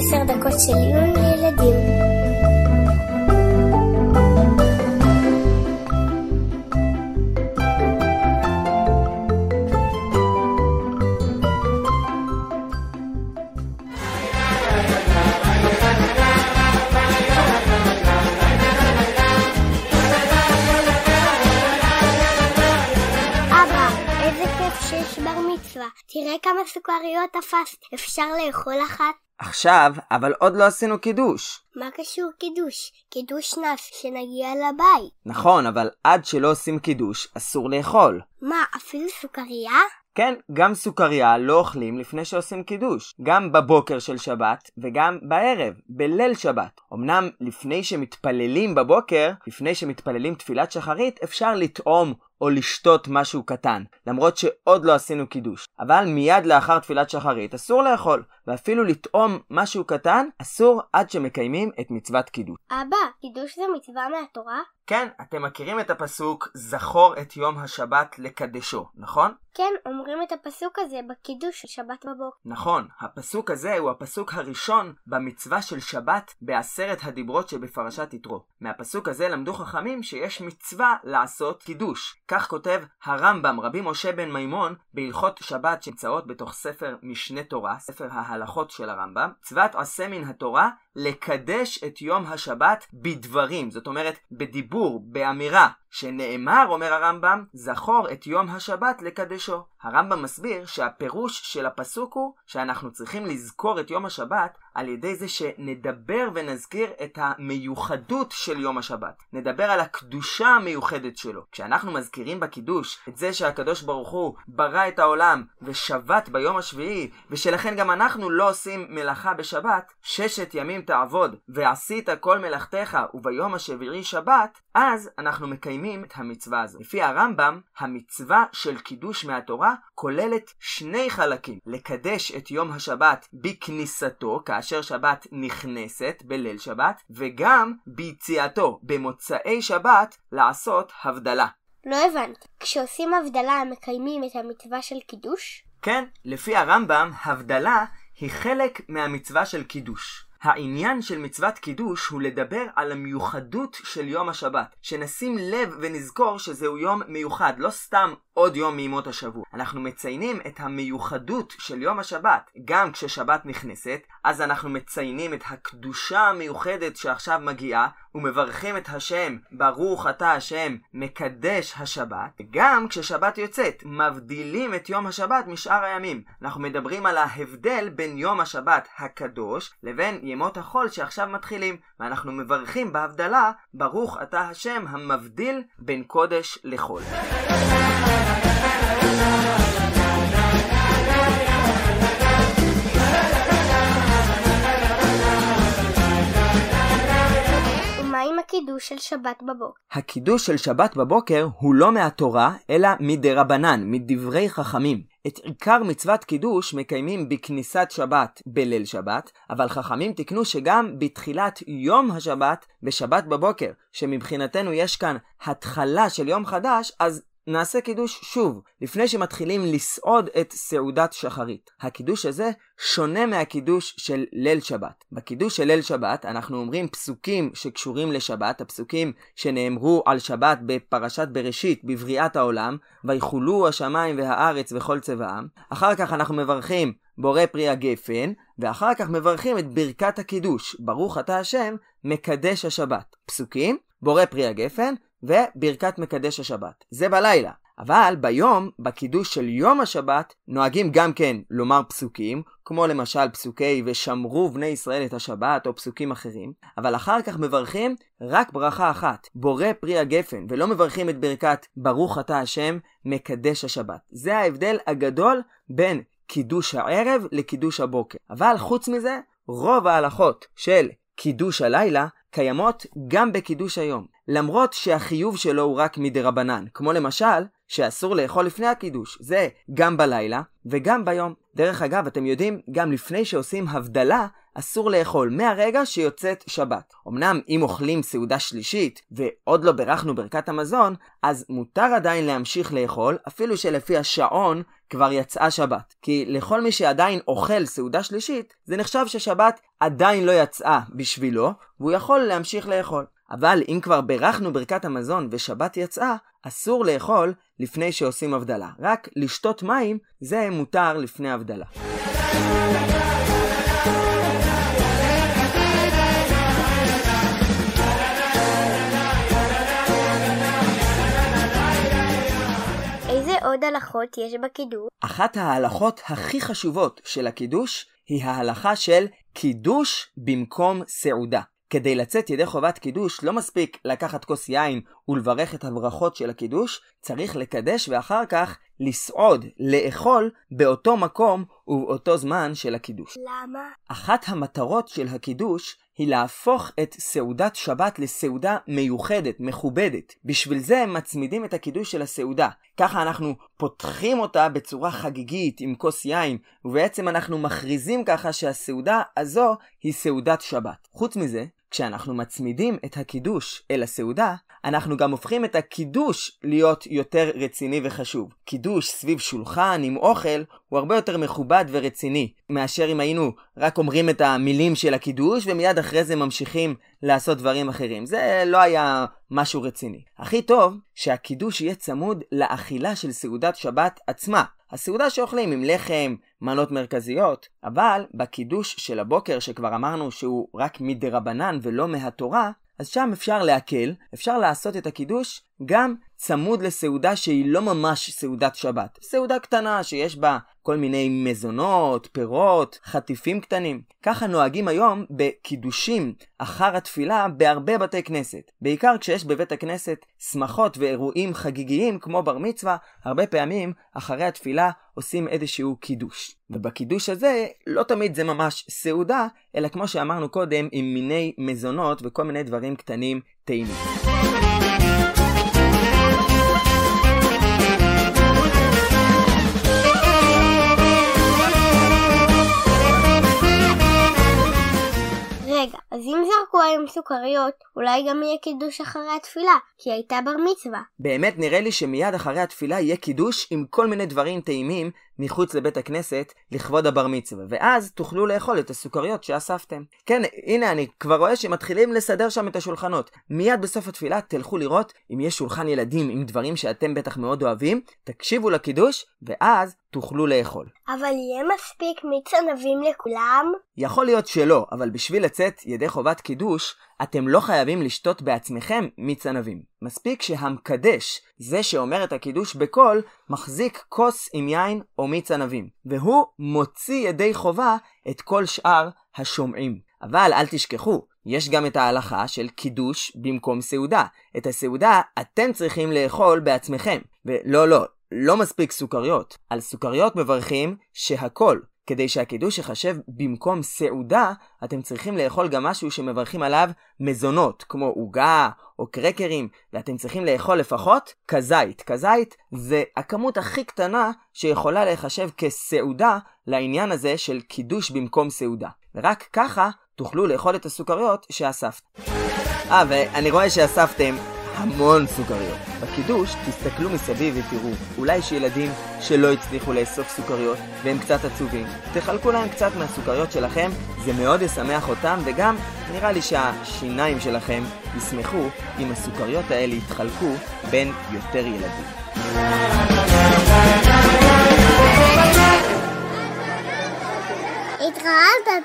עשר דקות של עיון לילדים. כמה סוכריות תפסת, אפשר לאכול אחת? עכשיו, אבל עוד לא עשינו קידוש. מה קשור קידוש? קידוש נס שנגיע לבית. נכון, אבל עד שלא עושים קידוש, אסור לאכול. מה, אפילו סוכריה? כן, גם סוכריה לא אוכלים לפני שעושים קידוש. גם בבוקר של שבת וגם בערב, בליל שבת. אמנם לפני שמתפללים בבוקר, לפני שמתפללים תפילת שחרית, אפשר לטעום או לשתות משהו קטן, למרות שעוד לא עשינו קידוש. אבל מיד לאחר תפילת שחרית אסור לאכול, ואפילו לטעום משהו קטן אסור עד שמקיימים את מצוות קידוש. אבא, קידוש זה מצווה מהתורה? כן, אתם מכירים את הפסוק זכור את יום השבת לקדשו, נכון? כן, אומרים את הפסוק הזה בקידוש של שבת בבוקר. נכון, הפסוק הזה הוא הפסוק הראשון במצווה של שבת בעשרת הדיברות שבפרשת יתרו. מהפסוק הזה למדו חכמים שיש מצווה לעשות קידוש. כך כותב הרמב"ם, רבי משה בן מימון, בהלכות שבת שנמצאות בתוך ספר משנה תורה, ספר ההלכות של הרמב"ם, מצוות עשה מן התורה לקדש את יום השבת בדברים, זאת אומרת בדיבור, באמירה, שנאמר, אומר הרמב"ם, זכור את יום השבת לקדשו. הרמב"ם מסביר שהפירוש של הפסוק הוא שאנחנו צריכים לזכור את יום השבת על ידי זה שנדבר ונזכיר את המיוחדות של יום השבת. נדבר על הקדושה המיוחדת שלו. כשאנחנו מזכירים בקידוש את זה שהקדוש ברוך הוא ברא את העולם ושבת ביום השביעי, ושלכן גם אנחנו לא עושים מלאכה בשבת, ששת ימים תעבוד ועשית כל מלאכתך וביום השביעי שבת, אז אנחנו מקיימים את המצווה הזו. לפי הרמב"ם, המצווה של קידוש מהתורה כוללת שני חלקים. לקדש את יום השבת בכניסתו, כאשר שבת נכנסת בליל שבת, וגם ביציאתו, במוצאי שבת, לעשות הבדלה. לא הבנת. כשעושים הבדלה מקיימים את המצווה של קידוש? כן, לפי הרמב"ם, הבדלה היא חלק מהמצווה של קידוש. העניין של מצוות קידוש הוא לדבר על המיוחדות של יום השבת. שנשים לב ונזכור שזהו יום מיוחד, לא סתם עוד יום מימות השבוע. אנחנו מציינים את המיוחדות של יום השבת. גם כששבת נכנסת, אז אנחנו מציינים את הקדושה המיוחדת שעכשיו מגיעה, ומברכים את השם, ברוך אתה השם, מקדש השבת. גם כששבת יוצאת, מבדילים את יום השבת משאר הימים. אנחנו מדברים על ההבדל בין יום השבת הקדוש לבין ימות החול שעכשיו מתחילים, ואנחנו מברכים בהבדלה, ברוך אתה השם המבדיל בין קודש לחול. הקידוש של שבת בבוקר? הקידוש של שבת בבוקר הוא לא מהתורה, אלא מדרבנן, מדברי חכמים. את עיקר מצוות קידוש מקיימים בכניסת שבת בליל שבת, אבל חכמים תיקנו שגם בתחילת יום השבת, בשבת בבוקר, שמבחינתנו יש כאן התחלה של יום חדש, אז נעשה קידוש שוב, לפני שמתחילים לסעוד את סעודת שחרית. הקידוש הזה שונה מהקידוש של ליל שבת. בקידוש של ליל שבת אנחנו אומרים פסוקים שקשורים לשבת, הפסוקים שנאמרו על שבת בפרשת בראשית, בבריאת העולם, ויחולו השמיים והארץ וכל צבעם. אחר כך אנחנו מברכים בורא פרי הגפן, ואחר כך מברכים את ברכת הקידוש, ברוך אתה השם, מקדש השבת. פסוקים, בורא פרי הגפן, וברכת מקדש השבת. זה בלילה. אבל ביום, בקידוש של יום השבת, נוהגים גם כן לומר פסוקים, כמו למשל פסוקי ושמרו בני ישראל את השבת, או פסוקים אחרים, אבל אחר כך מברכים רק ברכה אחת, בורא פרי הגפן, ולא מברכים את ברכת ברוך אתה השם, מקדש השבת. זה ההבדל הגדול בין קידוש הערב לקידוש הבוקר. אבל חוץ מזה, רוב ההלכות של קידוש הלילה קיימות גם בקידוש היום. למרות שהחיוב שלו הוא רק מדרבנן, כמו למשל, שאסור לאכול לפני הקידוש, זה גם בלילה וגם ביום. דרך אגב, אתם יודעים, גם לפני שעושים הבדלה, אסור לאכול מהרגע שיוצאת שבת. אמנם אם אוכלים סעודה שלישית ועוד לא בירכנו ברכת המזון, אז מותר עדיין להמשיך לאכול, אפילו שלפי השעון כבר יצאה שבת. כי לכל מי שעדיין אוכל סעודה שלישית, זה נחשב ששבת עדיין לא יצאה בשבילו, והוא יכול להמשיך לאכול. אבל אם כבר בירכנו ברכת המזון ושבת יצאה, אסור לאכול לפני שעושים הבדלה. רק לשתות מים זה מותר לפני הבדלה. עוד הלכות יש בקידוש? אחת ההלכות הכי חשובות של הקידוש היא ההלכה של קידוש במקום סעודה. כדי לצאת ידי חובת קידוש לא מספיק לקחת כוס יין ולברך את הברכות של הקידוש, צריך לקדש ואחר כך לסעוד, לאכול, באותו מקום ובאותו זמן של הקידוש. למה? אחת המטרות של הקידוש היא להפוך את סעודת שבת לסעודה מיוחדת, מכובדת. בשביל זה הם מצמידים את הקידוש של הסעודה. ככה אנחנו פותחים אותה בצורה חגיגית עם כוס יין, ובעצם אנחנו מכריזים ככה שהסעודה הזו היא סעודת שבת. חוץ מזה, כשאנחנו מצמידים את הקידוש אל הסעודה, אנחנו גם הופכים את הקידוש להיות יותר רציני וחשוב. קידוש סביב שולחן עם אוכל הוא הרבה יותר מכובד ורציני, מאשר אם היינו רק אומרים את המילים של הקידוש ומיד אחרי זה ממשיכים לעשות דברים אחרים. זה לא היה משהו רציני. הכי טוב שהקידוש יהיה צמוד לאכילה של סעודת שבת עצמה. הסעודה שאוכלים עם לחם, מנות מרכזיות, אבל בקידוש של הבוקר שכבר אמרנו שהוא רק מדרבנן ולא מהתורה, אז שם אפשר להקל, אפשר לעשות את הקידוש גם צמוד לסעודה שהיא לא ממש סעודת שבת. סעודה קטנה שיש בה כל מיני מזונות, פירות, חטיפים קטנים. ככה נוהגים היום בקידושים אחר התפילה בהרבה בתי כנסת. בעיקר כשיש בבית הכנסת שמחות ואירועים חגיגיים כמו בר מצווה, הרבה פעמים אחרי התפילה עושים איזשהו קידוש. ובקידוש הזה לא תמיד זה ממש סעודה, אלא כמו שאמרנו קודם עם מיני מזונות וכל מיני דברים קטנים טעימים. אז אם זרקו היום סוכריות, אולי גם יהיה קידוש אחרי התפילה, כי הייתה בר מצווה. באמת נראה לי שמיד אחרי התפילה יהיה קידוש עם כל מיני דברים טעימים מחוץ לבית הכנסת לכבוד הבר מצווה, ואז תוכלו לאכול את הסוכריות שאספתם. כן, הנה אני כבר רואה שמתחילים לסדר שם את השולחנות. מיד בסוף התפילה תלכו לראות אם יש שולחן ילדים עם דברים שאתם בטח מאוד אוהבים, תקשיבו לקידוש, ואז תוכלו לאכול. אבל יהיה מספיק מיץ ענבים לכולם? יכול להיות שלא, אבל בשביל לצאת ידי חובת קידוש, אתם לא חייבים לשתות בעצמכם מיץ ענבים. מספיק שהמקדש, זה שאומר את הקידוש בקול, מחזיק כוס עם יין או מיץ ענבים, והוא מוציא ידי חובה את כל שאר השומעים. אבל אל תשכחו, יש גם את ההלכה של קידוש במקום סעודה. את הסעודה אתם צריכים לאכול בעצמכם. ולא, לא, לא מספיק סוכריות. על סוכריות מברכים שהכל. כדי שהקידוש ייחשב במקום סעודה, אתם צריכים לאכול גם משהו שמברכים עליו מזונות, כמו עוגה או קרקרים, ואתם צריכים לאכול לפחות כזית. כזית זה הכמות הכי קטנה שיכולה להיחשב כסעודה לעניין הזה של קידוש במקום סעודה. ורק ככה תוכלו לאכול את הסוכריות שאספת. אה, ואני רואה שאספתם המון סוכריות. בקידוש תסתכלו מסביב ותראו, אולי יש ילדים שלא הצליחו לאסוף סוכריות והם קצת עצובים. תחלקו להם קצת מהסוכריות שלכם, זה מאוד ישמח אותם וגם נראה לי שהשיניים שלכם ישמחו אם הסוכריות האלה יתחלקו בין יותר ילדים. התרעלת,